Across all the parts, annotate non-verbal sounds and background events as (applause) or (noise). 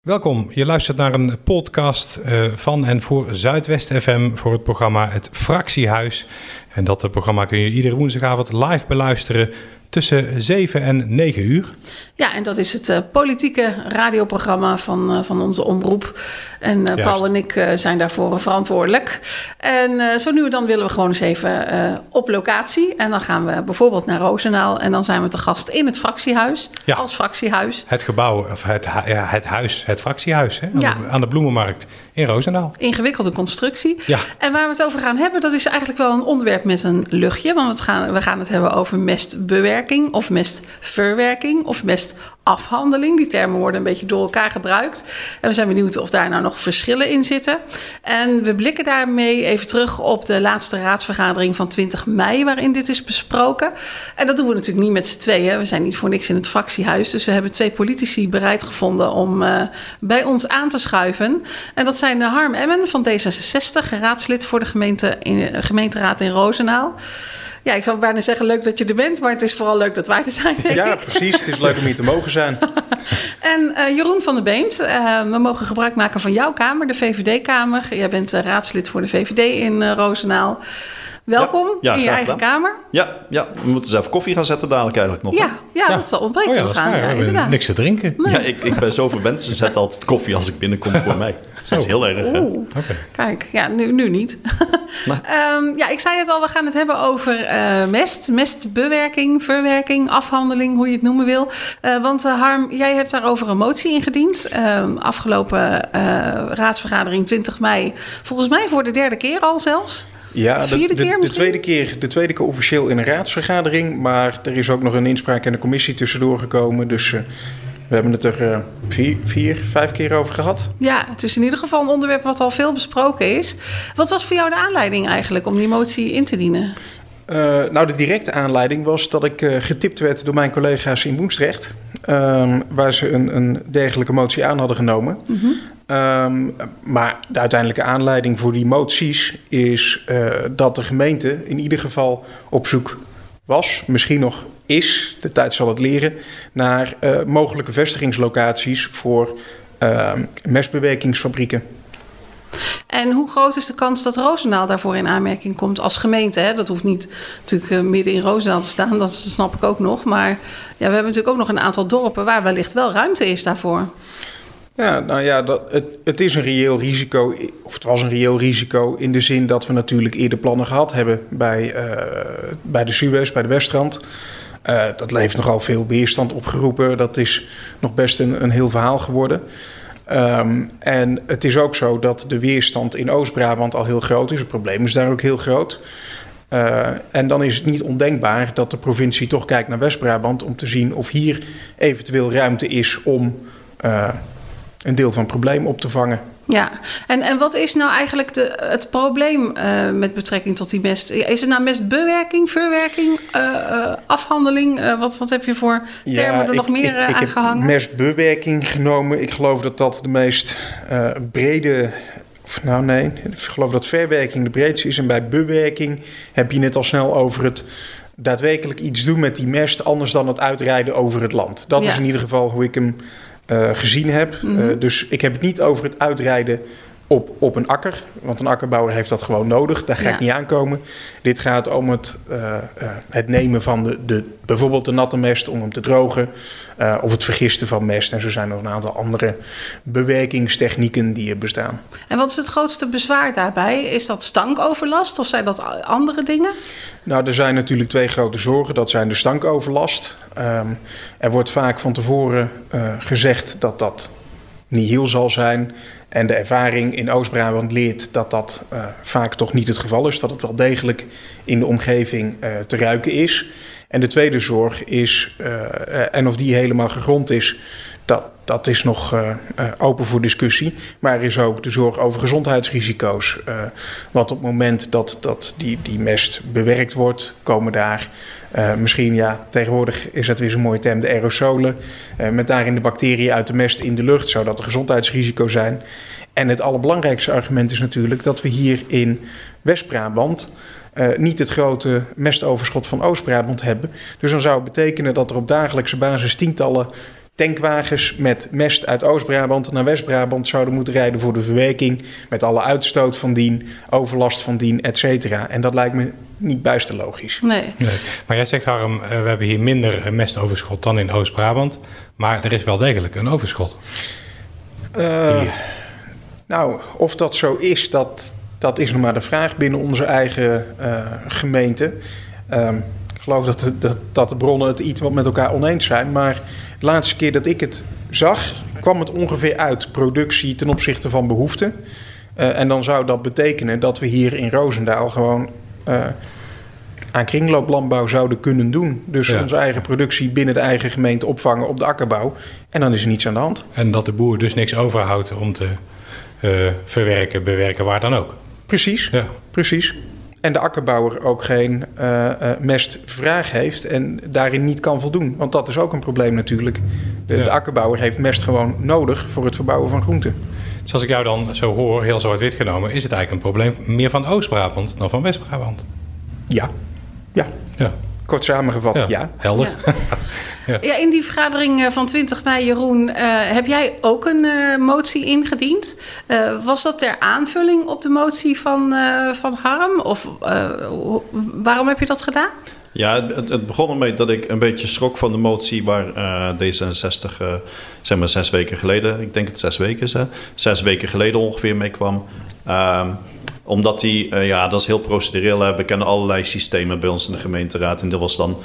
Welkom, je luistert naar een podcast uh, van en voor Zuidwest FM voor het programma Het Fractiehuis. En dat programma kun je iedere woensdagavond live beluisteren tussen 7 en 9 uur. Ja, en dat is het uh, politieke radioprogramma van, uh, van onze omroep. En uh, Paul en ik zijn daarvoor verantwoordelijk. En zo nu en dan willen we gewoon eens even op locatie. En dan gaan we bijvoorbeeld naar Roosendaal. En dan zijn we te gast in het fractiehuis. Ja. Als fractiehuis. Het gebouw, of het, ja, het huis, het fractiehuis. Hè? Aan, ja. de, aan de Bloemenmarkt in Roosendaal. Ingewikkelde constructie. Ja. En waar we het over gaan hebben, dat is eigenlijk wel een onderwerp met een luchtje. Want we gaan, we gaan het hebben over mestbewerking of mestverwerking of mestafhandeling. Die termen worden een beetje door elkaar gebruikt. En we zijn benieuwd of daar nou nog verschillen in zitten. En we blikken daarmee even terug op de laatste raadsvergadering van 20 mei, waarin dit is besproken. En dat doen we natuurlijk niet met z'n tweeën. We zijn niet voor niks in het fractiehuis. Dus we hebben twee politici bereid gevonden om uh, bij ons aan te schuiven. En dat zijn Harm Emmen van D66, raadslid voor de gemeente in, gemeenteraad in Roosendaal. Ja, ik zou bijna zeggen leuk dat je er bent, maar het is vooral leuk dat wij er zijn. Denk ja, precies. Het is leuk om hier te mogen zijn. (laughs) en uh, Jeroen van der Beent, uh, we mogen gebruik maken van jouw kamer, de VVD-kamer. Jij bent uh, raadslid voor de VVD in Roosendaal. Welkom ja, in je eigen kamer. Ja, ja, we moeten zelf koffie gaan zetten dadelijk eigenlijk nog. Ja, ja, dat zal ontbreekt oh, ja, gaan. Ja, inderdaad. Niks te drinken. Ja, ik, ik ben zo verwend. Ze zetten altijd koffie als ik binnenkom voor mij. Dat is heel erg. Oeh. Kijk, ja, nu, nu niet. (laughs) um, ja, ik zei het al, we gaan het hebben over uh, mest, mestbewerking, verwerking, afhandeling, hoe je het noemen wil. Uh, want uh, Harm, jij hebt daarover een motie ingediend. Ehm, afgelopen raadsvergadering 20 mei, volgens mij voor de derde keer al zelfs. Ja, de, de, de, tweede keer, de tweede keer officieel in een raadsvergadering. Maar er is ook nog een inspraak in de commissie tussendoor gekomen. Dus uh, we hebben het er uh, vier, vier, vijf keer over gehad. Ja, het is in ieder geval een onderwerp wat al veel besproken is. Wat was voor jou de aanleiding eigenlijk om die motie in te dienen? Uh, nou, de directe aanleiding was dat ik getipt werd door mijn collega's in Woensdrecht. Um, waar ze een, een dergelijke motie aan hadden genomen. Mm -hmm. Um, maar de uiteindelijke aanleiding voor die moties is uh, dat de gemeente in ieder geval op zoek was, misschien nog is, de tijd zal het leren, naar uh, mogelijke vestigingslocaties voor uh, mestbewerkingsfabrieken. En hoe groot is de kans dat Roosendaal daarvoor in aanmerking komt als gemeente? Dat hoeft niet natuurlijk uh, midden in Roosendaal te staan, dat snap ik ook nog. Maar ja, we hebben natuurlijk ook nog een aantal dorpen waar wellicht wel ruimte is daarvoor. Ja, nou ja, dat, het, het is een reëel risico, of het was een reëel risico in de zin dat we natuurlijk eerder plannen gehad hebben bij, uh, bij de Suez, bij de Westrand. Uh, dat heeft nogal veel weerstand opgeroepen. Dat is nog best een, een heel verhaal geworden. Um, en het is ook zo dat de weerstand in Oost-Brabant al heel groot is. Het probleem is daar ook heel groot. Uh, en dan is het niet ondenkbaar dat de provincie toch kijkt naar West-Brabant om te zien of hier eventueel ruimte is om een deel van het probleem op te vangen. Ja, en, en wat is nou eigenlijk de, het probleem uh, met betrekking tot die mest? Is het nou mestbewerking, verwerking, uh, uh, afhandeling? wat, wat heb je voor termen ja, er nog meer ik, ik aangehangen? Ik heb mestbewerking genomen. Ik geloof dat dat de meest brede of nou nee, ik geloof dat verwerking de breedste is. En bij bewerking heb je het al snel over het daadwerkelijk iets doen met die mest, anders dan het uitrijden over het land. Dat ja. is in ieder geval hoe ik hem gezien heb. Mm -hmm. uh, dus ik heb het niet over het uitrijden op, op een akker. Want een akkerbouwer heeft dat gewoon nodig. Daar ga ja. ik niet aankomen. Dit gaat om het, uh, het nemen van de, de, bijvoorbeeld de natte mest om hem te drogen. of het vergisten van mest. En zo zijn er nog een aantal andere bewerkingstechnieken die er bestaan. En wat is het grootste bezwaar daarbij? Is dat stankoverlast of zijn dat andere dingen? Nou, er zijn natuurlijk twee grote zorgen. Dat zijn de stankoverlast. Um, er wordt vaak van tevoren gezegd dat dat niet heel zal zijn. En de ervaring in Oost-Brabant leert dat dat uh, vaak toch niet het geval is. Dat het wel degelijk in de omgeving uh, te ruiken is. En de tweede zorg is, en of die helemaal gegrond is, dat, dat is nog uh, uh, open voor discussie. Maar er is ook de zorg over gezondheidsrisico's. Uh, wat op het moment dat, dat die, die mest bewerkt wordt, komen daar misschien, ja, tegenwoordig is dat weer zo'n mooie term, de aerosolen. met daarin de bacteriën uit de mest in de lucht, zodat er gezondheidsrisico's zijn. En het allerbelangrijkste argument is natuurlijk dat we hier in West-Brabant. Niet het grote mestoverschot van Oost-Brabant hebben. Dus dan zou het betekenen dat er op dagelijkse basis tientallen tankwagens met mest uit Oost-Brabant naar West-Brabant zouden moeten rijden voor de verwerking. Met alle uitstoot van dien, overlast van dien, et cetera. En dat lijkt me niet buisten logisch. Nee. nee. Maar jij zegt, Harm, we hebben hier minder mestoverschot dan in Oost-Brabant. Maar er is wel degelijk een overschot. Uh, nou, of dat zo is, dat, dat is nog maar de vraag binnen onze eigen uh, gemeente. Um, ik geloof dat de, dat, dat de bronnen het iets wat met elkaar oneens zijn. Maar de laatste keer dat ik het zag, kwam het ongeveer uit productie ten opzichte van behoefte. Uh, en dan zou dat betekenen dat we hier in Roosendaal gewoon uh, aan kringlooplandbouw zouden kunnen doen. Dus ja. onze eigen productie binnen de eigen gemeente opvangen op de akkerbouw. En dan is er niets aan de hand. En dat de boer dus niks overhoudt om te uh, verwerken, bewerken, waar dan ook. Precies, ja. precies. En de akkerbouwer ook geen uh, uh, mestvraag heeft en daarin niet kan voldoen. Want dat is ook een probleem natuurlijk. De, ja. de, akkerbouwer heeft mest gewoon nodig voor het verbouwen van groenten. Dus als ik jou dan zo hoor, heel zwart-wit genomen, is het eigenlijk een probleem meer van Oost-Brabant dan van West-Brabant? Ja. ja. Ja. Kort samengevat, ja. ja. Helder. Ja. (laughs) ja. ja. in die vergadering van 20 mei, Jeroen, uh, heb jij ook een uh, motie ingediend. Uh, was dat ter aanvulling op de motie van, van Harm? Of waarom heb je dat gedaan? Ja, het, het, begon ermee dat ik een beetje schrok van de motie waar D66, zeg maar zes weken geleden, ik denk het zes weken is, hè, zes weken geleden ongeveer mee kwam. Omdat die, uh, ja, dat is heel procedureel. We kennen allerlei systemen bij ons in de gemeenteraad. En dat was dan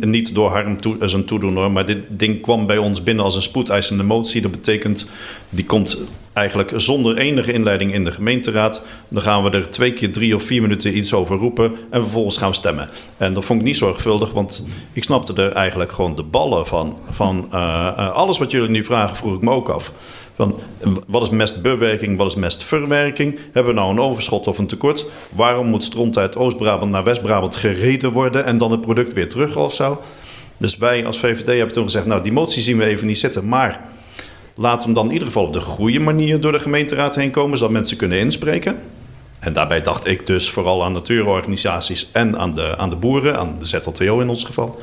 niet door Harm toe, zijn toedoen maar dit ding kwam bij ons binnen als een spoedeisende motie. Dat betekent, die komt eigenlijk zonder enige inleiding in de gemeenteraad. Dan gaan we er twee keer drie of vier minuten iets over roepen en vervolgens gaan we stemmen. En dat vond ik niet zorgvuldig, want ik snapte er eigenlijk gewoon de ballen van. Van uh, alles wat jullie nu vragen, vroeg ik me ook af. Van, wat is mestbewerking, wat is mestverwerking? Hebben we nou een overschot of een tekort? Waarom moet stront Oost-Brabant naar West-Brabant gereden worden en dan het product weer terug of zo? Dus wij als VVD hebben toen gezegd, nou die motie zien we even niet zitten, maar we hem dan in ieder geval op de goede manier door de gemeenteraad heen komen, zodat mensen kunnen inspreken. En daarbij dacht ik dus vooral aan natuurorganisaties en aan de, aan de boeren, aan de ZLTO in ons geval.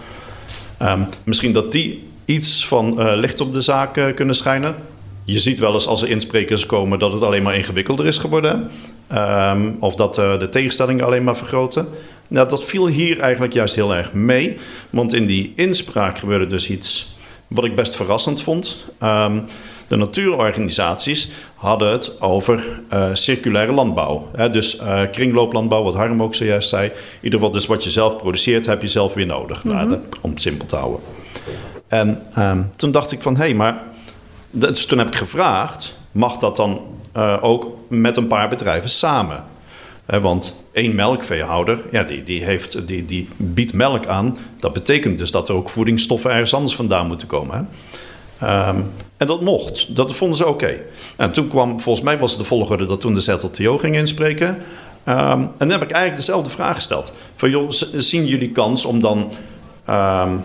Um, misschien dat die iets van uh, licht op de zaak uh, kunnen schijnen je ziet wel eens als er insprekers komen dat het alleen maar ingewikkelder is geworden. Um, of dat uh, de tegenstellingen alleen maar vergroten. Nou, dat viel hier eigenlijk juist heel erg mee. Want in die inspraak gebeurde dus iets wat ik best verrassend vond. Um, de natuurorganisaties hadden het over uh, circulaire landbouw. Hè? Dus uh, kringlooplandbouw, wat Harm ook zojuist zei. In ieder geval, dus wat je zelf produceert, heb je zelf weer nodig. Mm -hmm. nou, dat, om het simpel te houden. En um, toen dacht ik van, hé, hey, maar dus toen heb ik gevraagd, mag dat dan uh, ook met een paar bedrijven samen? He, want één melkveehouder, ja, die, die, heeft, die, die biedt melk aan. Dat betekent dus dat er ook voedingsstoffen ergens anders vandaan moeten komen. Um, en dat mocht. Dat vonden ze oké. En toen kwam, volgens mij was het de volgorde dat toen de ZLTO ging inspreken. Um, en dan heb ik eigenlijk dezelfde vraag gesteld. Van joh, zien jullie kans om dan... Um,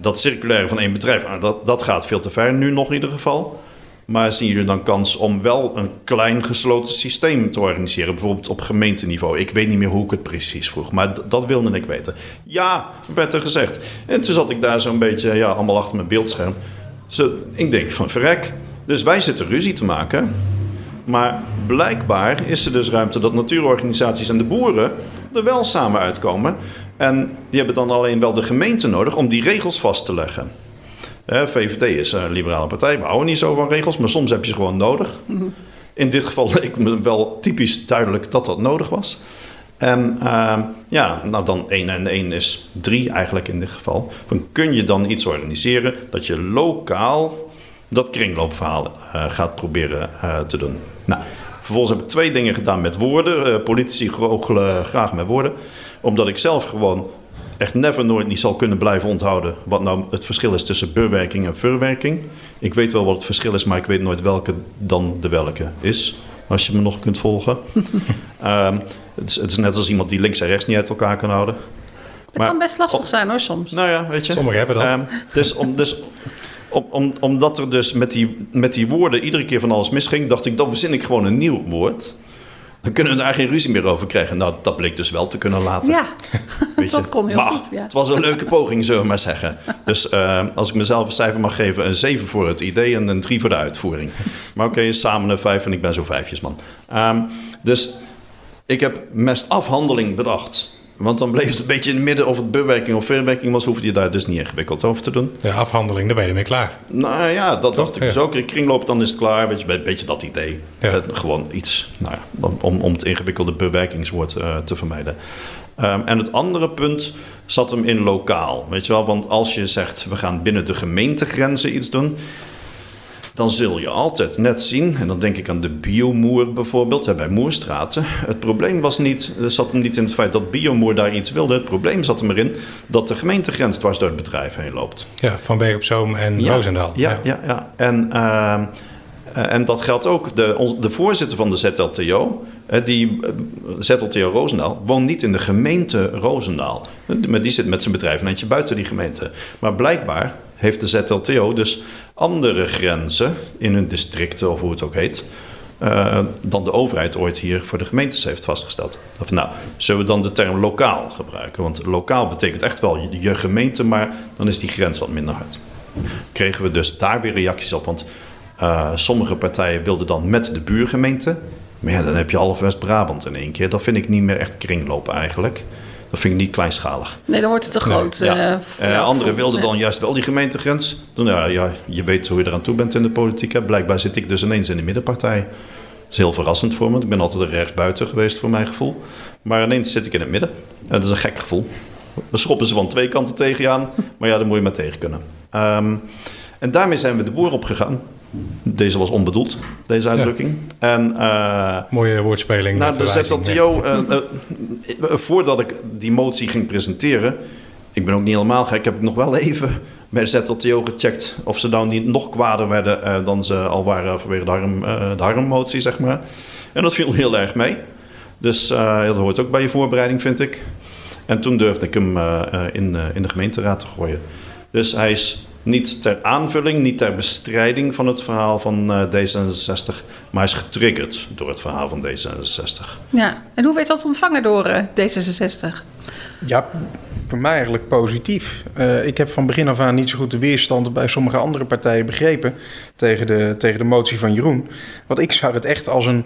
dat circulaire van één bedrijf, nou, dat, dat gaat veel te ver nu nog in ieder geval. Maar zien jullie dan kans om wel een klein gesloten systeem te organiseren? Bijvoorbeeld op gemeenteniveau. Ik weet niet meer hoe ik het precies vroeg, maar dat wilde ik weten. Ja, werd er gezegd. En toen zat ik daar zo'n beetje, ja, allemaal achter mijn beeldscherm. Ik denk van verrek. Dus wij zitten ruzie te maken. Maar blijkbaar is er dus ruimte dat natuurorganisaties en de boeren er wel samen uitkomen. En die hebben dan alleen wel de gemeente nodig om die regels vast te leggen. VVD is een liberale partij, we houden niet zo van regels, maar soms heb je ze gewoon nodig. In dit geval leek me wel typisch duidelijk dat dat nodig was. En uh, ja, nou dan 1 en 1 is 3 eigenlijk in dit geval. Dan kun je dan iets organiseren dat je lokaal dat kringloopverhaal uh, gaat proberen uh, te doen. Nou, vervolgens heb ik twee dingen gedaan met woorden. Uh, politici goochelen graag met woorden omdat ik zelf gewoon echt never nooit niet zal kunnen blijven onthouden wat nou het verschil is tussen bewerking en verwerking. Ik weet wel wat het verschil is, maar ik weet nooit welke dan de welke is. Als je me nog kunt volgen. um, (laughs) het, is, het, is, net als iemand die links en rechts niet uit elkaar kan houden. Dat maar, kan best lastig zijn hoor, soms. Nou ja, weet je. Sommigen hebben dat. Um, dus, om, dus om, om, omdat er dus met die, met die woorden iedere keer van alles misging, dacht ik, dan verzin ik gewoon een nieuw woord. Dan kunnen we daar geen ruzie meer over krijgen. Nou, dat bleek dus wel te kunnen laten. Ja, (laughs) dat kon heel goed. Ja. Het was een leuke poging, zullen we maar zeggen. Dus uh, als ik mezelf een cijfer mag geven, een 7 voor het idee en een 3 voor de uitvoering. Maar oké, okay, samen een 5 en ik ben zo vijfjesman. Um, dus ik heb mestafhandeling bedacht. Want dan bleef het een beetje in het midden of het bewerking of verwerking was, hoefde je daar dus niet ingewikkeld over te doen. Ja, afhandeling, daar ben je mee klaar. Nou ja, dat dacht ik dus ook. Ik kringloop, dan is het klaar. Weet je, een beetje dat idee. Ja. gewoon iets, nou ja, om, om het ingewikkelde bewerkingswoord uh, te vermijden. Um, en het andere punt zat hem in lokaal. Weet je wel, want als je zegt we gaan binnen de gemeentegrenzen iets doen dan zul je altijd net zien, en dan denk ik aan de biomoer bijvoorbeeld, bij Moerstraten. Het probleem was niet, zat hem niet in het feit dat biomoer daar iets wilde. Het probleem zat hem erin dat de gemeentegrens dwars door het bedrijf heen loopt. Ja, van Berg op Zoom en ja, Roosendaal. Ja, ja, ja. En, uh, en dat geldt ook, de, de voorzitter van de ZLTO, die ZLTO Roosendaal, woont niet in de gemeente Roosendaal. Maar die zit met zijn bedrijf een eindje buiten die gemeente. Maar blijkbaar heeft de ZLTO dus andere grenzen in hun districten of hoe het ook heet. Uh, dan de overheid ooit hier voor de gemeentes heeft vastgesteld. Of nou, zullen we dan de term lokaal gebruiken? Want lokaal betekent echt wel je gemeente, maar dan is die grens wat minder hard. Kregen we dus daar weer reacties op, want uh, sommige partijen wilden dan met de buurgemeente. Maar ja, dan heb je half West-Brabant in één keer. Dat vind ik niet meer echt kringlopen eigenlijk. Dat vind ik niet kleinschalig. Nee, dan wordt het te groot. Nee. Ja. Uh, anderen wilden dan juist wel die gemeentegrens. Dan, ja, ja, je weet hoe je eraan toe bent in de politiek. Hè. Blijkbaar zit ik dus ineens in de middenpartij. Dat is heel verrassend voor me. Ik ben altijd er rechtsbuiten geweest voor mijn gevoel. Maar ineens zit ik in het midden. En dat is een gek gevoel. We schoppen ze van twee kanten tegen je aan. Maar ja, daar moet je maar tegen kunnen. Um, en daarmee zijn we de boer opgegaan. Deze was onbedoeld, deze uitdrukking. Ja. En, uh, Mooie woordspeling. Nou, de ZLTO, uh, uh, voordat ik die motie ging presenteren, ik ben ook niet helemaal gek, heb ik nog wel even bij de ZLTO gecheckt of ze nou niet nog kwader werden dan ze al waren vanwege de, harm, de harmmotie, zeg maar. En dat viel heel erg mee. Dus dat hoort ook bij je voorbereiding, vind ik. En toen durfde ik hem in, in de gemeenteraad te gooien. Dus hij is niet ter aanvulling, niet ter bestrijding van het verhaal van uh, D66, maar is getriggerd door het verhaal van D66. Ja, en hoe werd dat ontvangen door uh, D66? Ja, voor mij eigenlijk positief. Uh, ik heb van begin af aan niet zo goed de weerstand bij sommige andere partijen begrepen tegen de, tegen de motie van Jeroen. Want ik zag het echt als een.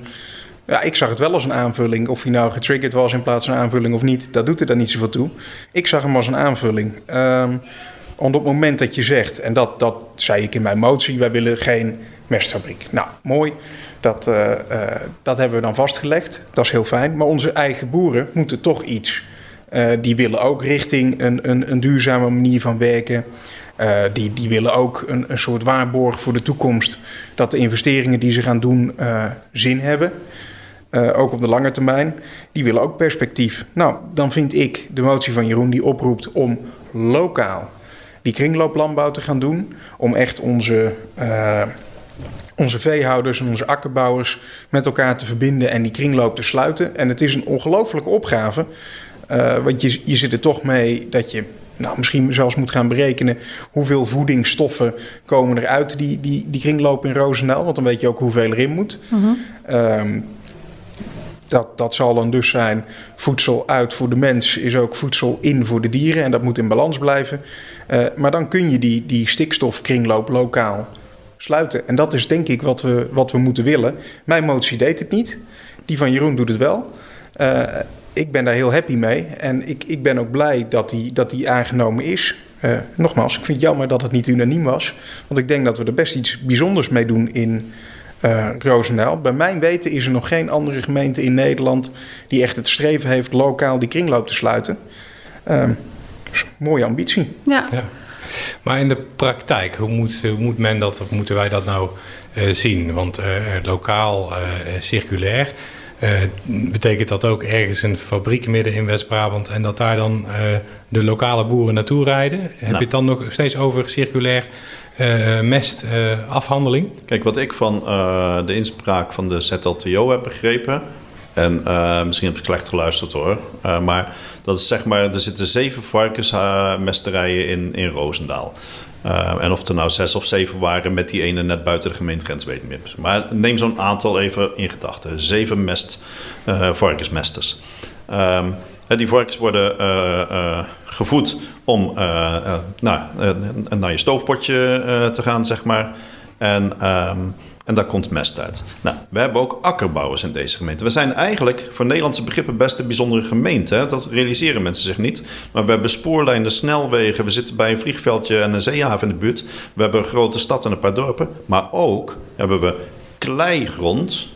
Ja, ik zag het wel als een aanvulling. Of hij nou getriggerd was in plaats van een aanvulling of niet, dat doet er dan niet zoveel toe. Ik zag hem als een aanvulling. Uh, want op het moment dat je zegt, en dat, dat zei ik in mijn motie, wij willen geen mestfabriek. Nou, mooi. Dat, uh, uh, dat hebben we dan vastgelegd. Dat is heel fijn. Maar onze eigen boeren moeten toch iets. Uh, die willen ook richting een, een, een duurzame manier van werken. die, die willen ook een, een soort waarborg voor de toekomst. Dat de investeringen die ze gaan doen zin hebben. ook op de lange termijn. Die willen ook perspectief. Nou, dan vind ik de motie van Jeroen die oproept om lokaal die kringlooplandbouw te gaan doen. Om echt onze, uh, onze veehouders en onze akkerbouwers met elkaar te verbinden en die kringloop te sluiten. En het is een ongelofelijke opgave. Uh, want je, je zit er toch mee dat je nou, misschien zelfs moet gaan berekenen hoeveel voedingsstoffen komen er uit die, die, die kringloop in Roosendaal. Want dan weet je ook hoeveel erin moet. -huh. um, dat, dat zal dan dus zijn voedsel uit voor de mens is ook voedsel in voor de dieren. En dat moet in balans blijven. Uh, maar dan kun je die, die stikstofkringloop lokaal sluiten. En dat is denk ik wat we, wat we moeten willen. Mijn motie deed het niet. Die van Jeroen doet het wel. Uh, ik ben daar heel happy mee. En ik, ik ben ook blij dat die, dat die aangenomen is. Uh, nogmaals, ik vind het jammer dat het niet unaniem was. Want ik denk dat we er best iets bijzonders mee doen in uh, Roosendaal. Bij mijn weten is er nog geen andere gemeente in Nederland die echt het streven heeft lokaal die kringloop te sluiten. Uh, mooie ambitie. Ja. ja. Maar in de praktijk, hoe moet, hoe moet men dat, of moeten wij dat nou uh, zien? Want uh, lokaal, uh, circulair, betekent dat ook ergens een fabriek midden in West-Brabant en dat daar dan de lokale boeren naartoe rijden? Heb nou. je het dan nog steeds over circulair uh, mestafhandeling? Uh, Kijk, wat ik van uh, de inspraak van de ZLTO heb begrepen. En misschien heb ik slecht geluisterd hoor. maar dat is zeg maar, er zitten zeven varkensmesterijen in, in Roosendaal. en of er nou zes of zeven waren met die ene net buiten de gemeentegrens, weet ik niet. Maar neem zo'n aantal even in gedachten. Zeven mest, varkensmesters. Um, die varkens worden gevoed om nou, naar je stoofpotje te gaan, zeg maar. En ehm, en daar komt mest uit. Nou, we hebben ook akkerbouwers in deze gemeente. We zijn eigenlijk voor Nederlandse begrippen best een bijzondere gemeente. Dat realiseren mensen zich niet. Maar we hebben spoorlijnen, snelwegen. We zitten bij een vliegveldje en een zeehaven in de buurt. We hebben een grote stad en een paar dorpen. Maar ook hebben we kleigrond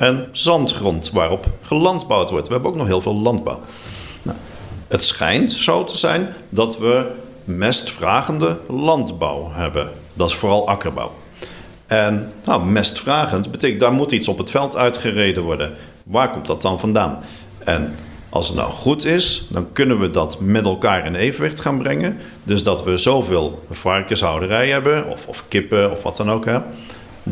en zandgrond waarop gelandbouwd wordt. We hebben ook nog heel veel landbouw. Nou, het schijnt zo te zijn dat we mestvragende landbouw hebben. Dat is vooral akkerbouw. En nou, mestvragend betekent, daar moet iets op het veld uitgereden worden. Waar komt dat dan vandaan? En als het nou goed is, dan kunnen we dat met elkaar in evenwicht gaan brengen. Dus dat we zoveel varkenshouderij hebben, of, of kippen, of wat dan ook. Hè,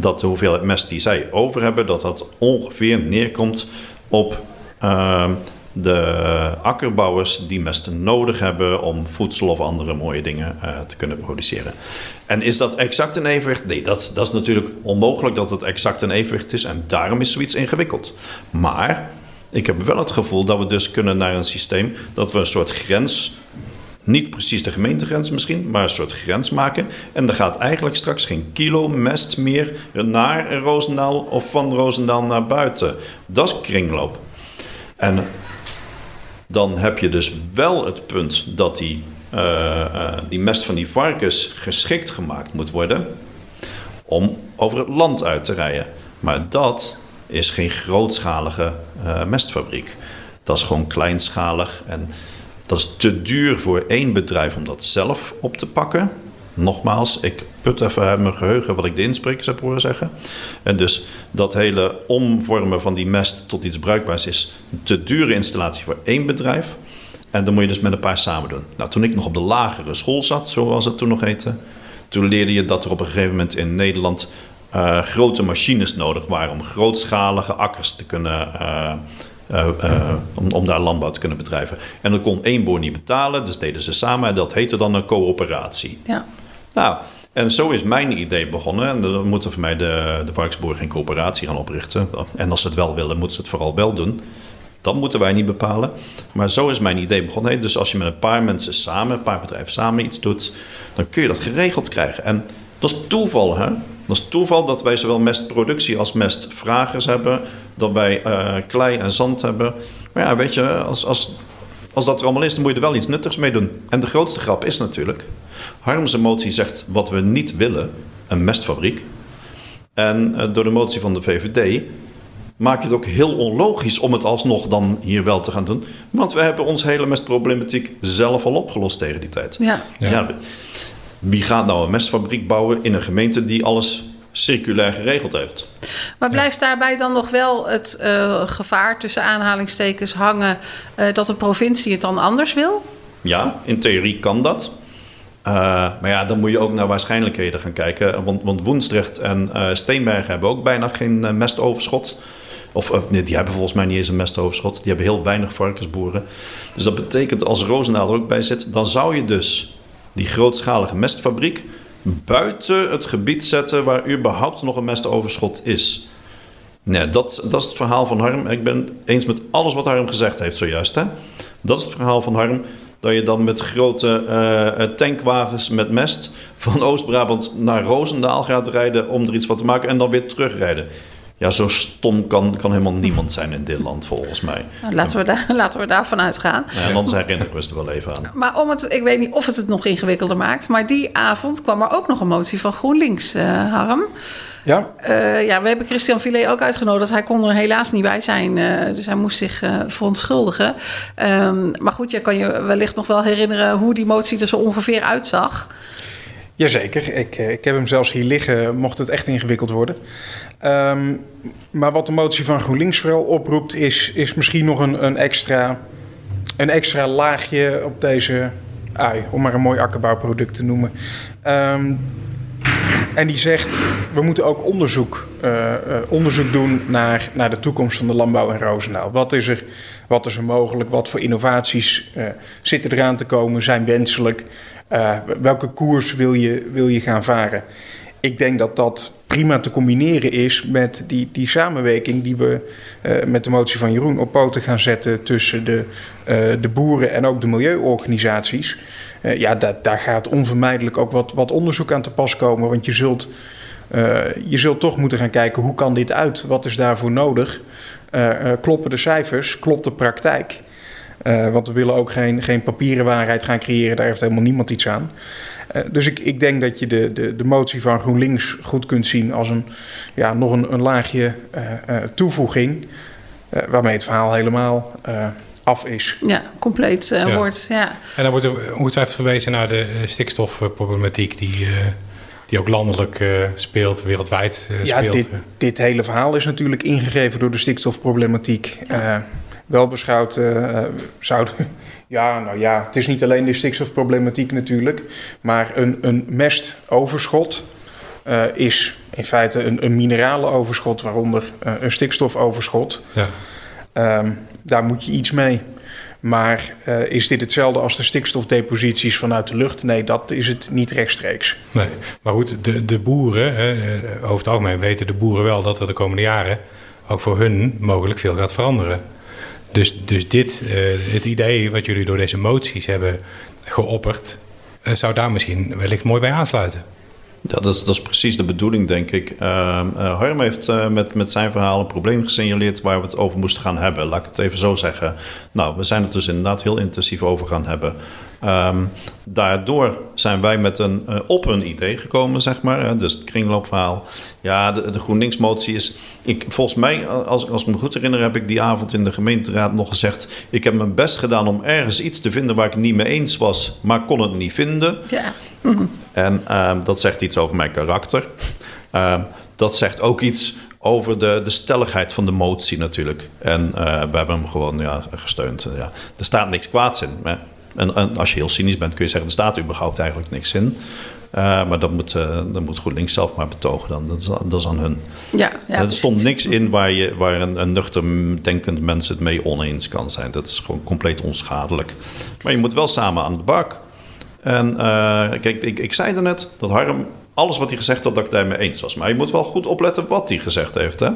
dat de hoeveelheid mest die zij over hebben, dat dat ongeveer neerkomt op uh, de akkerbouwers die mest nodig hebben om voedsel of andere mooie dingen uh, te kunnen produceren. En is dat exact een evenwicht? Nee, dat, dat is natuurlijk onmogelijk dat het exact een evenwicht is en daarom is zoiets ingewikkeld. Maar ik heb wel het gevoel dat we dus kunnen naar een systeem dat we een soort grens niet precies de gemeentegrens misschien, maar een soort grens maken. En er gaat eigenlijk straks geen kilo mest meer naar Roosendaal of van Roosendaal naar buiten. Dat is kringloop. En dan heb je dus wel het punt dat die, uh, uh, die mest van die varkens geschikt gemaakt moet worden om over het land uit te rijden. Maar dat is geen grootschalige uh, mestfabriek. Dat is gewoon kleinschalig en dat is te duur voor één bedrijf om dat zelf op te pakken. Nogmaals, ik put even uit mijn geheugen wat ik de insprekers heb horen zeggen. En dus dat hele omvormen van die mest tot iets bruikbaars is een te dure installatie voor één bedrijf. En dan moet je dus met een paar samen doen. Nou, toen ik nog op de lagere school zat, zoals het toen nog heette, toen leerde je dat er op een gegeven moment in Nederland uh, grote machines nodig waren om grootschalige akkers te kunnen. Uh, uh, uh, om, om, daar landbouw te kunnen bedrijven. En dan kon één boer niet betalen, dus deden ze samen. En dat heette dan een coöperatie. Ja. Nou, en zo is mijn idee begonnen. En dan moeten voor mij de, de varkensboeren geen coöperatie gaan oprichten. En als ze het wel willen, moeten ze het vooral wel doen. Dat moeten wij niet bepalen. Maar zo is mijn idee begonnen. Dus als je met een paar mensen samen, een paar bedrijven samen iets doet, dan kun je dat geregeld krijgen. En dat is toeval, hè? Dat is toeval dat wij zowel mestproductie als mestvragers hebben. Dat wij uh, klei en zand hebben. Maar ja, weet je, als, als, als dat er allemaal is, dan moet je er wel iets nuttigs mee doen. En de grootste grap is natuurlijk Harmse motie zegt wat we niet willen, een mestfabriek. En uh, door de motie van de VVD maak je het ook heel onlogisch om het alsnog dan hier wel te gaan doen. Want we hebben ons hele mestproblematiek zelf al opgelost tegen die tijd. Ja. ja. ja wie gaat nou een mestfabriek bouwen in een gemeente die alles circulair geregeld heeft. Maar blijft daarbij dan nog wel het uh, gevaar tussen aanhalingstekens hangen uh, dat de provincie het dan anders wil? Ja, in theorie kan dat. Uh, maar ja, dan moet je ook naar waarschijnlijkheden gaan kijken. Want, want Woensdrecht en uh, Steenberg hebben ook bijna geen mestoverschot. Of nee, die hebben volgens mij niet eens een mestoverschot. Die hebben heel weinig varkensboeren. Dus dat betekent als Roosendaal er ook bij zit, dan zou je dus die grootschalige mestfabriek buiten het gebied zetten waar überhaupt nog een mestoverschot is. Nee, dat, dat is het verhaal van Harm. Ik ben eens met alles wat Harm gezegd heeft zojuist. Hè? Dat is het verhaal van Harm dat je dan met grote uh, tankwagens met mest van Oost-Brabant naar Roosendaal gaat rijden om er iets van te maken en dan weer terugrijden. Ja, zo stom kan, kan helemaal (laughs) niemand zijn in dit land, volgens mij. Nou, laten, we daar, (laughs) laten we daarvan uitgaan. Ja, en anders herinner ik er wel even aan. Maar om het, ik weet niet of het het nog ingewikkelder maakt... maar die avond kwam er ook nog een motie van GroenLinks, uh, Harm. Ja? Uh, ja, we hebben Christian Filet ook uitgenodigd. Hij kon er helaas niet bij zijn, uh, dus hij moest zich uh, verontschuldigen. Um, maar goed, je kan je wellicht nog wel herinneren... hoe die motie er zo ongeveer uitzag. Jazeker, ik, ik heb hem zelfs hier liggen, mocht het echt ingewikkeld worden. Um, maar wat de motie van GroenLinks vooral oproept, is, is misschien nog een, een, extra, een extra laagje op deze ui, om maar een mooi akkerbouwproduct te noemen. Um, en die zegt, we moeten ook onderzoek, uh, uh, onderzoek doen naar, naar de toekomst van de landbouw in Roosendaal. Wat is er, wat is er mogelijk? Wat voor innovaties zitten eraan te komen, zijn wenselijk? Welke koers wil je, wil je gaan varen? Ik denk dat dat prima te combineren is met die, die samenwerking die we met de motie van Jeroen op poten gaan zetten tussen de, de boeren en ook de milieuorganisaties. ja, dat, daar gaat onvermijdelijk ook wat, wat onderzoek aan te pas komen. Want je zult, je zult toch moeten gaan kijken hoe kan dit uit? Wat is daarvoor nodig? Kloppen de cijfers? Klopt de praktijk? Uh, want we willen ook geen, geen papieren waarheid gaan creëren. Daar heeft helemaal niemand iets aan. dus ik, ik denk dat je de, de, de motie van GroenLinks goed kunt zien als een, ja, nog een, een laagje toevoeging. waarmee het verhaal helemaal af is. Ja, compleet ja. wordt. Ja. En dan wordt er ongetwijfeld verwezen naar de stikstofproblematiek die die ook landelijk uh, speelt, wereldwijd uh, ja, speelt. Dit, dit hele verhaal is natuurlijk ingegeven door de stikstofproblematiek. Ja. Uh, wel beschouwd zouden. (laughs) Ja, nou ja, het is niet alleen de stikstofproblematiek natuurlijk, maar een, een mestoverschot is in feite een, een mineralenoverschot, waaronder een stikstofoverschot. Ja. Um, daar moet je iets mee. Maar uh, is dit hetzelfde als de stikstofdeposities vanuit de lucht? Nee, dat is het niet rechtstreeks. Nee, maar goed, de, de boeren, hè, eh, over het algemeen weten de boeren wel dat er de komende jaren ook voor hun mogelijk veel gaat veranderen. Dus, dus dit, uh, het idee wat jullie door deze moties hebben geopperd, uh, zou daar misschien wellicht mooi bij aansluiten. Ja, dat is, dat is precies de bedoeling, denk ik. Uh, uh, Harm heeft met, met zijn verhaal een probleem gesignaleerd waar we het over moesten gaan hebben. Laat ik het even zo zeggen. Nou, we zijn het dus inderdaad heel intensief over gaan hebben. Um, daardoor zijn wij met een, uh, op een idee gekomen, zeg maar. Hè, dus het kringloopverhaal. Ja, de, de GroenLinks-motie is... Ik, volgens mij, als, als ik me goed herinner, heb ik die avond in de gemeenteraad nog gezegd... ik heb mijn best gedaan om ergens iets te vinden waar ik het niet mee eens was... maar kon het niet vinden. Ja. En uh, dat zegt iets over mijn karakter. Uh, dat zegt ook iets over de, de stelligheid van de motie natuurlijk. En uh, we hebben hem gewoon ja, gesteund. Ja. Er staat niks kwaads in. Hè? En, en, als je heel cynisch bent, kun je zeggen: er staat überhaupt eigenlijk niks in. Uh, maar dat moet, uh, dat moet GroenLinks zelf maar betogen dan. Dat is, dat is aan hun. Ja, ja, er stond niks in waar, je, waar een, een nuchter denkend mens het mee oneens kan zijn. Dat is gewoon compleet onschadelijk. Maar je moet wel samen aan de bak. En uh, kijk, ik, ik zei net dat Harm alles wat hij gezegd had, dat ik daarmee eens was. Maar je moet wel goed opletten wat hij gezegd heeft. Hè?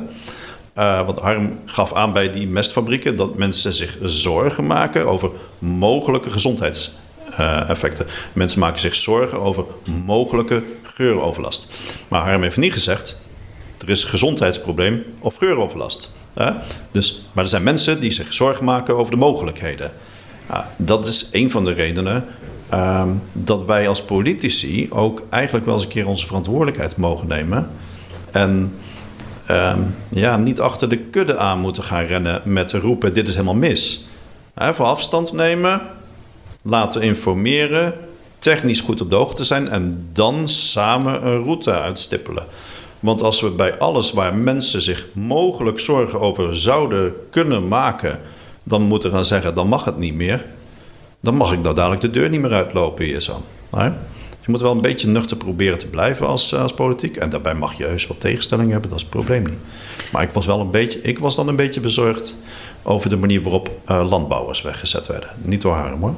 Uh, want Harm gaf aan bij die mestfabrieken dat mensen zich zorgen maken over mogelijke gezondheidseffecten. Mensen maken zich zorgen over mogelijke geuroverlast. Maar Harm heeft niet gezegd: er is gezondheidsprobleem of geuroverlast. Dus, maar er zijn mensen die zich zorgen maken over de mogelijkheden. dat is een van de redenen um, dat wij als politici ook eigenlijk wel eens een keer onze verantwoordelijkheid mogen nemen. En um, ja, niet achter de kudde aan moeten gaan rennen met roepen: dit is helemaal mis. He, voor afstand nemen, laten informeren, technisch goed op de hoogte zijn en dan samen een route uitstippelen. Want als we bij alles waar mensen zich mogelijk zorgen over zouden kunnen maken, dan moeten gaan zeggen: dan mag het niet meer dan mag ik nou dadelijk de deur niet meer uitlopen hier zo. Je moet wel een beetje nuchter proberen te blijven als, als politiek. En daarbij mag je heus wat tegenstellingen hebben, dat is het probleem niet. Maar ik was, wel een beetje, ik was dan een beetje bezorgd over de manier waarop uh, landbouwers weggezet werden. Niet door Harm hoor.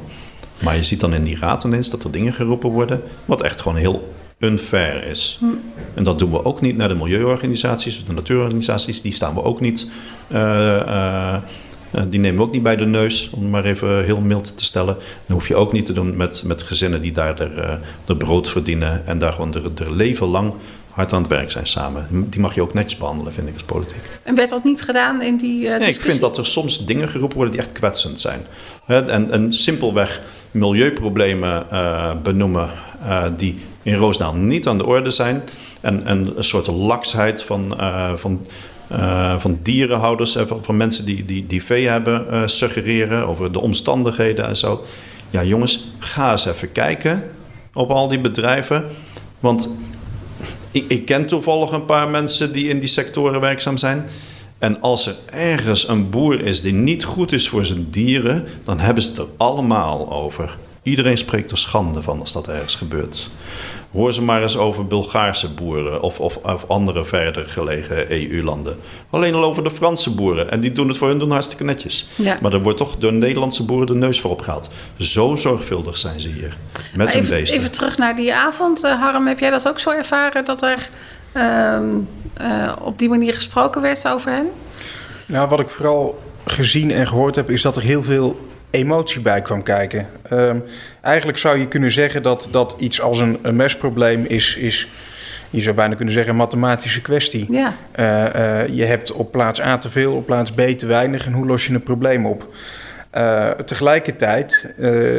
Maar je ziet dan in die raad ineens dat er dingen geroepen worden... wat echt gewoon heel unfair is. Hm. En dat doen we ook niet naar de milieuorganisaties, de natuurorganisaties. Die staan we ook niet... Uh, uh, eh, die nemen we ook niet bij de neus, om maar even heel mild te stellen. Dat hoef je ook niet te doen met, met gezinnen die daar de, eh, de brood verdienen en daar gewoon de, leven lang hard aan het werk zijn samen. Die mag je ook netjes behandelen, vind ik, als politiek. En werd dat niet gedaan in die uh, Nee, ik vind dat er soms dingen geroepen worden die echt kwetsend zijn. En, en simpelweg milieuproblemen uh, benoemen uh, die in Roosdaal niet aan de orde zijn. En, en een soort laksheid van, van uh, van dierenhouders, uh, van, van, mensen die, die, die vee hebben, uh, suggereren over de omstandigheden en zo. Ja, jongens, ga eens even kijken op al die bedrijven. Want ik, ik ken toevallig een paar mensen die in die sectoren werkzaam zijn. En als er ergens een boer is die niet goed is voor zijn dieren, dan hebben ze het er allemaal over. Iedereen spreekt er schande van als dat ergens gebeurt. Hoor ze maar eens over Bulgaarse boeren of, of, of andere verder gelegen EU-landen. Alleen al over de Franse boeren. En die doen het voor hun doen hartstikke netjes. Ja. Maar er wordt toch door Nederlandse boeren de neus voor opgehaald. Zo zorgvuldig zijn ze hier. Met hun even, even terug naar die avond. Uh, Harm, heb jij dat ook zo ervaren dat er uh, uh, op die manier gesproken werd over hen? Nou, wat ik vooral gezien en gehoord heb, is dat er heel veel emotie bij kwam kijken. Um, eigenlijk zou je kunnen zeggen dat, dat iets als een, een mesprobleem is, is, je zou bijna kunnen zeggen, een mathematische kwestie. Ja. Uh, uh, je hebt op plaats A te veel, op plaats B te weinig en hoe los je een probleem op? Uh, tegelijkertijd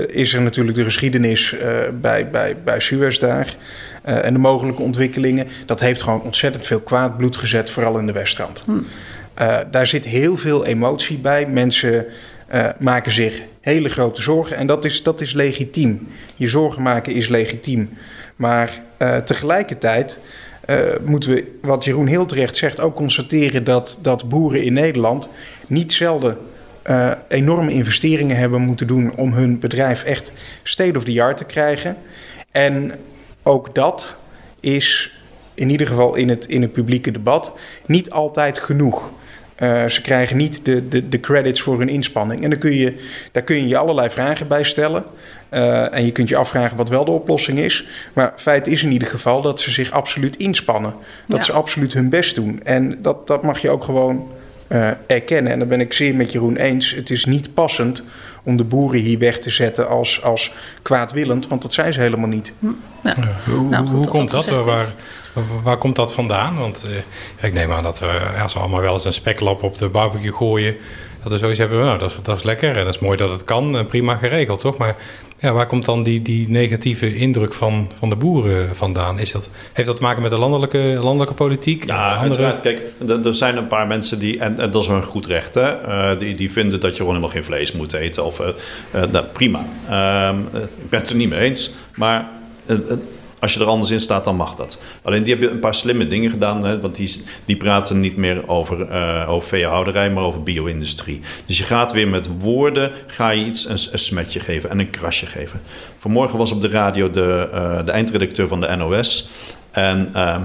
is er natuurlijk de geschiedenis bij, bij, bij Suez daar en de mogelijke ontwikkelingen. Dat heeft gewoon ontzettend veel kwaad bloed gezet, vooral in de Westrand. Hm. daar zit heel veel emotie bij. Mensen uh, maken zich hele grote zorgen. En dat is, dat is legitiem. Je zorgen maken is legitiem. Maar uh, tegelijkertijd uh, moeten we, wat Jeroen heel terecht zegt, ook constateren dat, dat boeren in Nederland niet zelden enorme investeringen hebben moeten doen om hun bedrijf echt state of the art te krijgen. En ook dat is in ieder geval in het, in het publieke debat niet altijd genoeg. Uh, ze krijgen niet de, de, de credits voor hun inspanning. En dan kun je, daar kun je je allerlei vragen bij stellen. Uh, en je kunt je afvragen wat wel de oplossing is. Maar feit is in ieder geval dat ze zich absoluut inspannen. Dat ja. ze absoluut hun best doen. En dat, dat mag je ook gewoon uh, erkennen. En daar ben ik zeer met Jeroen eens. Het is niet passend om de boeren hier weg te zetten als, als kwaadwillend. Want dat zijn ze helemaal niet. Hm. Ja. hoe, nou, goed, hoe komt dat? dat waar, Waar komt dat vandaan? Want uh, ik neem aan dat we als we allemaal wel eens een speklap op de barbecue gooien. Dat we zoiets hebben, nou, dat is, dat is lekker en dat is mooi dat het kan. En prima geregeld, toch? Maar ja, waar komt dan die, die negatieve indruk van, van de boeren vandaan? Is dat, heeft dat te maken met de landelijke, landelijke politiek? Ja, andere... Kijk, er zijn een paar mensen die, en, en dat is een goed recht, hè, uh, die, die vinden dat je gewoon helemaal geen vlees moet eten. Of, uh, nou, prima. Ehm, ik ben het er niet mee eens. Maar als je er anders in staat, dan mag dat. Alleen die hebben een paar slimme dingen gedaan. Hè, want die, die praten niet meer over, uh, over veehouderij, maar over bio-industrie. Dus je gaat weer met woorden ga je iets een, smetje geven en een krasje geven. Vanmorgen was op de radio de, uh, de eindredacteur van de NOS. En... Uh,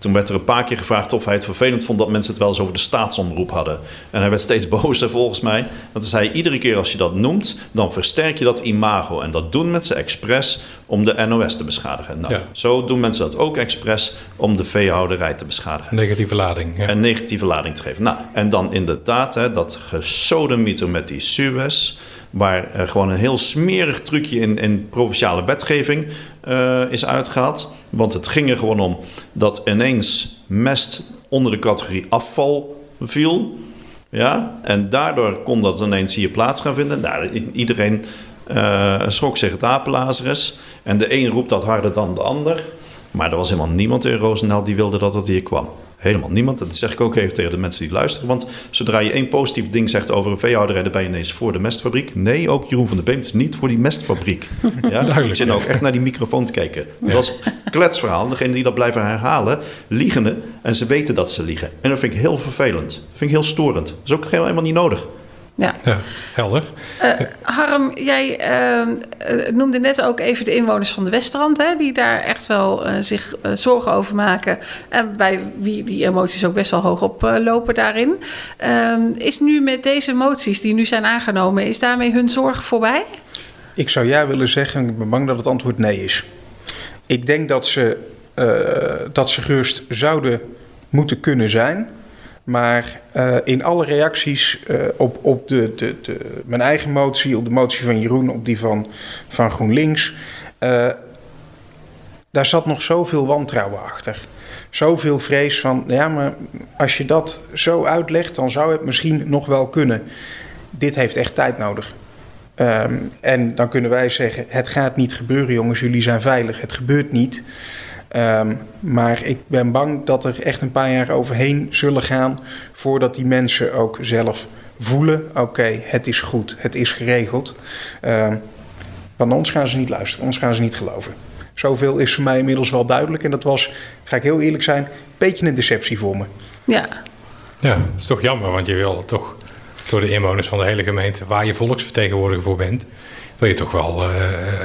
toen werd er een paar keer gevraagd of hij het vervelend vond dat mensen het wel eens over de staatsomroep hadden. En hij werd steeds (laughs) bozer volgens mij. Want hij zei, iedere keer als je dat noemt, dan versterk je dat imago. En dat doen mensen expres om de NOS te beschadigen. Nou, Zo doen mensen dat ook expres om de veehouderij te beschadigen. Negatieve lading. Ja. Een negatieve lading te geven. Nou, en dan inderdaad hè, dat gesodemieter met die Suez waar uh, gewoon een heel smerig trucje in, in provinciale wetgeving uh, is uitgehaald. Want het ging er gewoon om dat ineens mest onder de categorie afval viel. Ja, en daardoor kon dat ineens hier plaats gaan vinden. Iedereen uh, schrok zich het. En de een roept dat harder dan de ander. Maar er was helemaal niemand in Roosendaal die wilde dat het hier kwam. Helemaal niemand. Dat zeg ik ook even tegen de mensen die luisteren. Want zodra je één positief ding zegt over een veehouderij, dan ben je ineens voor de mestfabriek. Nee, ook Jeroen van der Beem is niet voor die mestfabriek. (laughs) Ja, Duidelijk. Ik nou ook echt naar die microfoon te kijken. Dat was een kletsverhaal. Degene die dat blijven herhalen, liegen en ze weten dat ze liegen. En dat vind ik heel vervelend. Dat vind ik heel storend. Dat is ook helemaal niet nodig. Ja. ja, helder. Uh, Harm, jij uh, noemde net ook even de inwoners van de Westrand, hè, die daar echt wel uh, zich zorgen over maken. En bij wie die emoties ook best wel hoog oplopen daarin. Ehm, is nu met deze moties die nu zijn aangenomen, is daarmee hun zorg voorbij? Ik zou ja willen zeggen, ik ben bang dat het antwoord nee is. Ik denk dat ze, dat ze gerust zouden moeten kunnen zijn. Maar uh, in alle reacties uh, op, op de, de, de, mijn eigen motie, op de motie van Jeroen, op die van, van GroenLinks, uh, daar zat nog zoveel wantrouwen achter. Zoveel vrees van, ja, maar als je dat zo uitlegt, dan zou het misschien nog wel kunnen. Dit heeft echt tijd nodig. Um, en dan kunnen wij zeggen: het gaat niet gebeuren, jongens, jullie zijn veilig. Het gebeurt niet. Um, maar ik ben bang dat er echt een paar jaar overheen zullen gaan voordat die mensen ook zelf voelen: oké, okay, het is goed, het is geregeld. Um, want ons gaan ze niet luisteren, ons gaan ze niet geloven. Zoveel is voor mij inmiddels wel duidelijk. En dat was, ga ik heel eerlijk zijn, een beetje een deceptie voor me. Ja. Ja, dat is toch jammer, want je wil toch door de inwoners van de hele gemeente, waar je volksvertegenwoordiger voor bent, wil je toch wel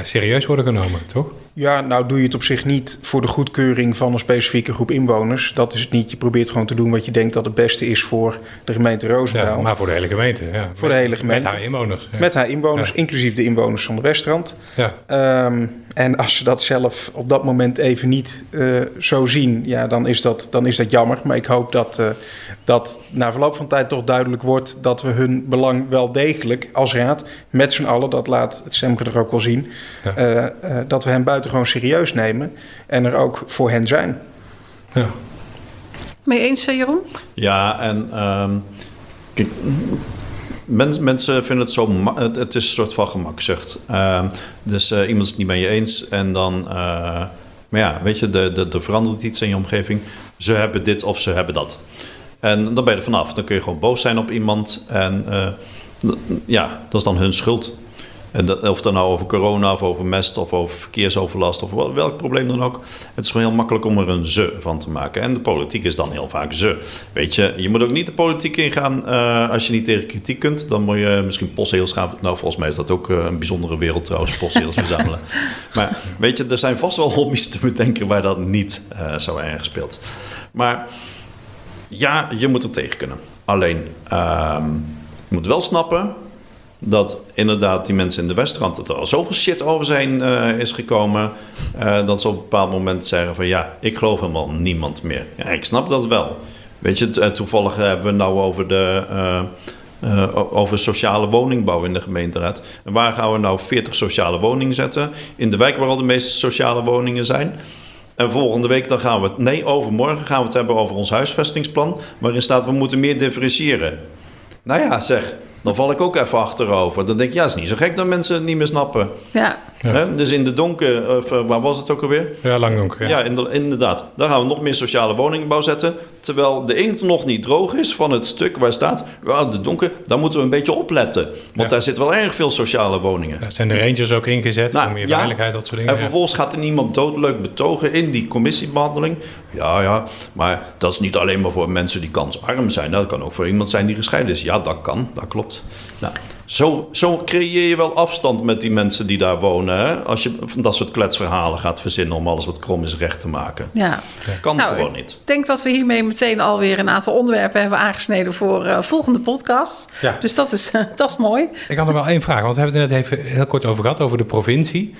serieus worden genomen, toch? Ja, nou doe je het op zich niet voor de goedkeuring van een specifieke groep inwoners. Dat is het niet. Je probeert gewoon te doen wat je denkt dat het beste is voor de gemeente Roosendaal. Ja, maar voor de hele gemeente. Ja. Voor de hele gemeente. Met haar inwoners. Met haar inwoners, inclusief de inwoners van de Westrand. Ja. Ehm, en als ze dat zelf op dat moment even niet uh, zo zien, ja, dan, is dat, dan is dat jammer. Maar ik hoop dat, uh, dat na verloop van tijd toch duidelijk wordt dat we hun belang wel degelijk als raad, met z'n allen, dat laat het er ook wel zien, ja. uh, dat we hen buitengewoon serieus nemen en er ook voor hen zijn. Ja. Mee eens, Jeroen? Ja, en um, kijk, mensen vinden het zo... Het, is een soort van gemakzucht. Uh, dus uh, iemand is het niet met je eens en dan... Uh, maar ja, weet je, er de, verandert iets in je omgeving. Ze hebben dit of ze hebben dat. En dan ben je er vanaf. Dan kun je gewoon boos zijn op iemand. En uh, ja, dat is dan hun schuld. En dat, of het nou over corona of over mest of over verkeersoverlast of welk probleem dan ook. Het is gewoon heel makkelijk om er een ze van te maken. En de politiek is dan heel vaak ze. Weet je, je moet ook niet de politiek ingaan uh, als je niet tegen kritiek kunt. Dan moet je misschien postzeels gaan. Nou, volgens mij is dat ook uh, een bijzondere wereld trouwens, postzeels (laughs) verzamelen. Maar weet je, er zijn vast wel hobby's te bedenken waar dat niet uh, zo erg speelt. Maar ja, je moet er tegen kunnen. Alleen, ehm, je moet wel snappen dat inderdaad die mensen in de Westrand... dat er al zoveel shit over zijn uh, is gekomen... Uh, dat ze op een bepaald moment zeggen van... ja, ik geloof helemaal niemand meer. Ja, ik snap dat wel. Weet je, eh, toevallig hebben we nou over de... over sociale woningbouw in de gemeenteraad. En waar gaan we nou 40 sociale woningen zetten? In de wijk waar al de meeste sociale woningen zijn. En volgende week dan gaan we het... Nee, overmorgen gaan we het hebben over ons huisvestingsplan... waarin staat we moeten meer differentiëren. Nou ja, zeg dan val ik ook even achterover. Dan denk ik, ja, is niet zo gek dat mensen het niet meer snappen. Ja. Dus in de donker, of, eh, waar was het ook alweer? Ja, lang donker. Ja, ja inderdaad. Daar gaan we nog meer sociale woningbouw zetten. Terwijl de inkt nog niet droog is van het stuk waar staat, ja, de donker, daar moeten we een beetje opletten. Want daar zit wel erg veel sociale woningen. Daar zijn de rangers ook ingezet nou, voor meer veiligheid, dat soort dingen. En vervolgens gaat er niemand doodleuk betogen in die commissiebehandeling. Ja, ja, maar dat is niet alleen maar voor mensen die kansarm zijn. Dat kan ook voor iemand zijn die gescheiden is. Ja, dat kan, dat klopt. Nou, zo, zo creëer je wel afstand met die mensen die daar wonen. Hè? Als je van dat soort kletsverhalen gaat verzinnen om alles wat krom is recht te maken. Ja. Kan nou, gewoon niet. Ik denk dat we hiermee meteen alweer een aantal onderwerpen hebben aangesneden voor uh, volgende podcast. Ja. Dus dat is, dat is mooi. Ik had er wel één vraag, want we hebben het net even heel kort over gehad, over de provincie.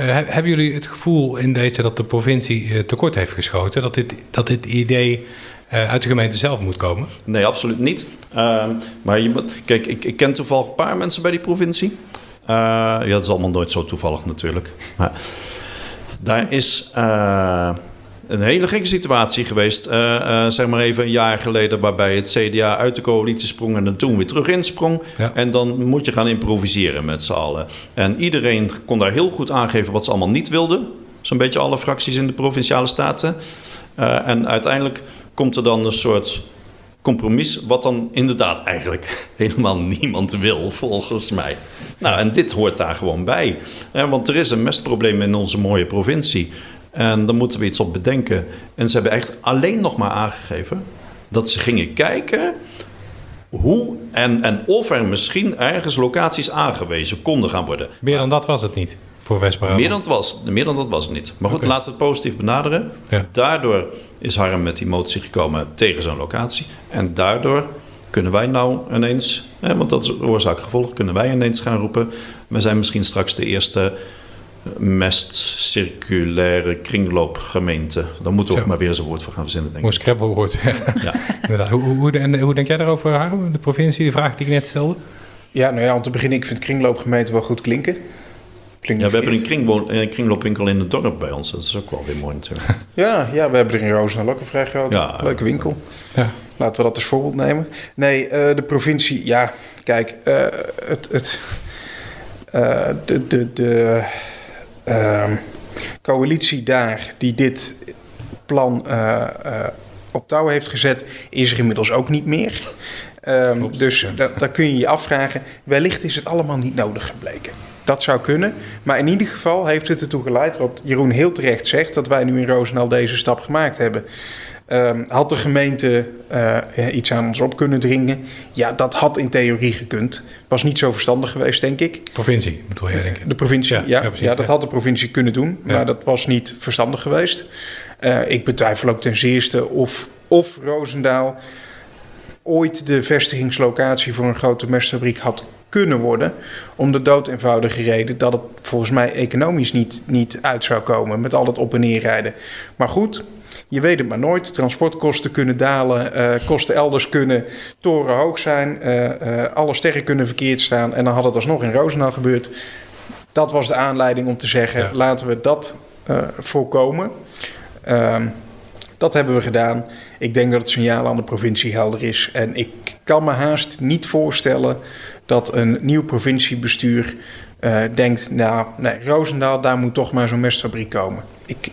Uh, hebben jullie het gevoel in deze dat de provincie uh, tekort heeft geschoten? Dat dit, dat dit idee uit de gemeente zelf moet komen? Nee, absoluut niet. Uh, maar je, kijk, ik, ik, ken toevallig een paar mensen bij die provincie. Uh, ja, dat is allemaal nooit zo toevallig natuurlijk. (laughs) Maar daar is uh, een hele gekke situatie geweest, zeg maar even een jaar geleden, waarbij het CDA uit de coalitie sprong en dan toen weer terug insprong. Ja. En dan moet je gaan improviseren met z'n allen. En iedereen kon daar heel goed aangeven wat ze allemaal niet wilden. Zo'n beetje alle fracties in de provinciale staten. en uiteindelijk komt er dan een soort compromis, wat dan inderdaad eigenlijk (laughs) helemaal niemand wil, volgens mij. Nou, en dit hoort daar gewoon bij. Want er is een mestprobleem in onze mooie provincie. En daar moeten we iets op bedenken. En ze hebben echt alleen nog maar aangegeven dat ze gingen kijken hoe en, en of er misschien ergens locaties aangewezen konden gaan worden. Meer dan dat was het niet voor west Meer dan, het was, meer dan dat was het niet. Maar goed, laten we het positief benaderen. Ja. Daardoor is Harm met die motie gekomen tegen zo'n locatie. En daardoor kunnen wij nou ineens, hè, want dat is oorzaak-gevolg, kunnen wij ineens gaan roepen. We zijn misschien straks de eerste mest circulaire kringloopgemeente. Dan moeten we ook maar weer eens een woord voor gaan verzinnen, denk ik. Mooi woord. ja. (laughs) hoe, hoe, en, hoe denk jij daarover, Harm? De provincie, de vraag die ik net stelde? Ja, nou ja, om te beginnen, ik vind kringloopgemeente wel goed klinken ja, we hebben een, kringwoon, een kringloopwinkel in het dorp bij ons. Dat is ook wel weer mooi (laughs) natuurlijk. ja, ja, we hebben er in Roosendaal ook een vrij grote ja, leuke winkel. Ja. Laten we dat als voorbeeld nemen. Nee, uh, de provincie, ja, kijk, uh, het, het, uh, de, de, de ehm, coalitie daar die dit plan op touw heeft gezet, is er inmiddels ook niet meer. Um, dus daar kun je je afvragen, wellicht is het allemaal niet nodig gebleken. Dat zou kunnen. Maar in ieder geval heeft het ertoe geleid, wat Jeroen heel terecht zegt, dat wij nu in Roosendaal deze stap gemaakt hebben. Ehm, had de gemeente uh, iets aan ons op kunnen dringen? Ja, dat had in theorie gekund. Was niet zo verstandig geweest, denk ik. Provincie, bedoel jij, denk ik? De provincie, ja. Ja, ja, dat had de provincie kunnen doen, maar dat was niet verstandig geweest. Uh, ik betwijfel ook ten zeerste of, of Roosendaal ooit de vestigingslocatie voor een grote mestfabriek had kunnen worden. Om de dood eenvoudige reden dat het volgens mij economisch niet, niet uit zou komen met al het op en neer rijden. Maar goed, je weet het maar nooit. Transportkosten kunnen dalen, uh, kosten elders kunnen torenhoog zijn, uh, uh, alle sterren kunnen verkeerd staan. En dan had het alsnog in Roosendaal gebeurd. Dat was de aanleiding om te zeggen: laten we dat voorkomen. Ehm, dat hebben we gedaan. Ik denk dat het signaal aan de provincie helder is. En ik kan me haast niet voorstellen dat een nieuw provinciebestuur uh, denkt: nou, nee, Roosendaal, daar moet toch maar zo'n mestfabriek komen. Ik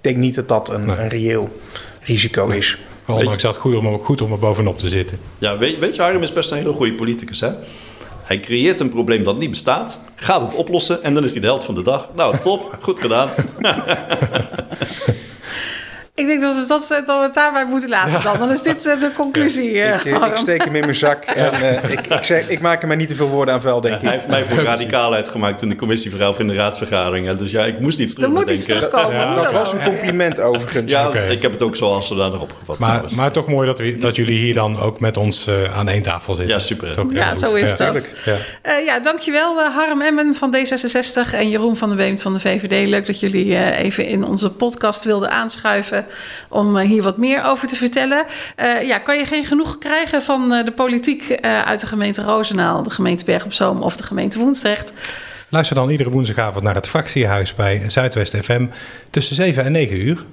denk niet dat dat een, een reëel risico nee. is. Ondanks dat goed om, goed om er bovenop te zitten. Ja, weet, weet je, Harm is best een hele goede politicus, hè? Hij creëert een probleem dat niet bestaat, gaat het oplossen en dan is hij de held van de dag. Nou, top, goed gedaan. (laughs) Ik denk dat we, dat, dat we het daarbij moeten laten dan. Dan is dit uh, de conclusie. Ja. Ik, uh, ik, steek hem in mijn zak en uh, ik, ik, zeg, ik maak er maar niet te veel woorden aan vuil, denk ik. Hij heeft mij voor (laughs) radicaalheid gemaakt in de commissieverhaal of in de raadsvergaderingen. Dus ja, ik moest iets terug Er moet iets terugkomen. Ja, dat was een compliment overigens. Ja, okay. ik heb het ook zoals zodanig opgevat. Maar, maar toch mooi dat, we, dat jullie hier dan ook met ons aan één tafel zitten. Ja, super. Toch, ja, zo is dat. Ja. ja, dankjewel Harm Emmen van D66 en Jeroen van der Weemt van de VVD. Leuk dat jullie even in onze podcast wilden aanschuiven om hier wat meer over te vertellen. Uh, ja, kan je geen genoeg krijgen van uh, de politiek uit de gemeente Roosendaal, de gemeente Berg op Zoom of de gemeente Woensdrecht? Luister dan iedere woensdagavond naar het fractiehuis bij Zuidwest FM tussen 7 en 9 uur.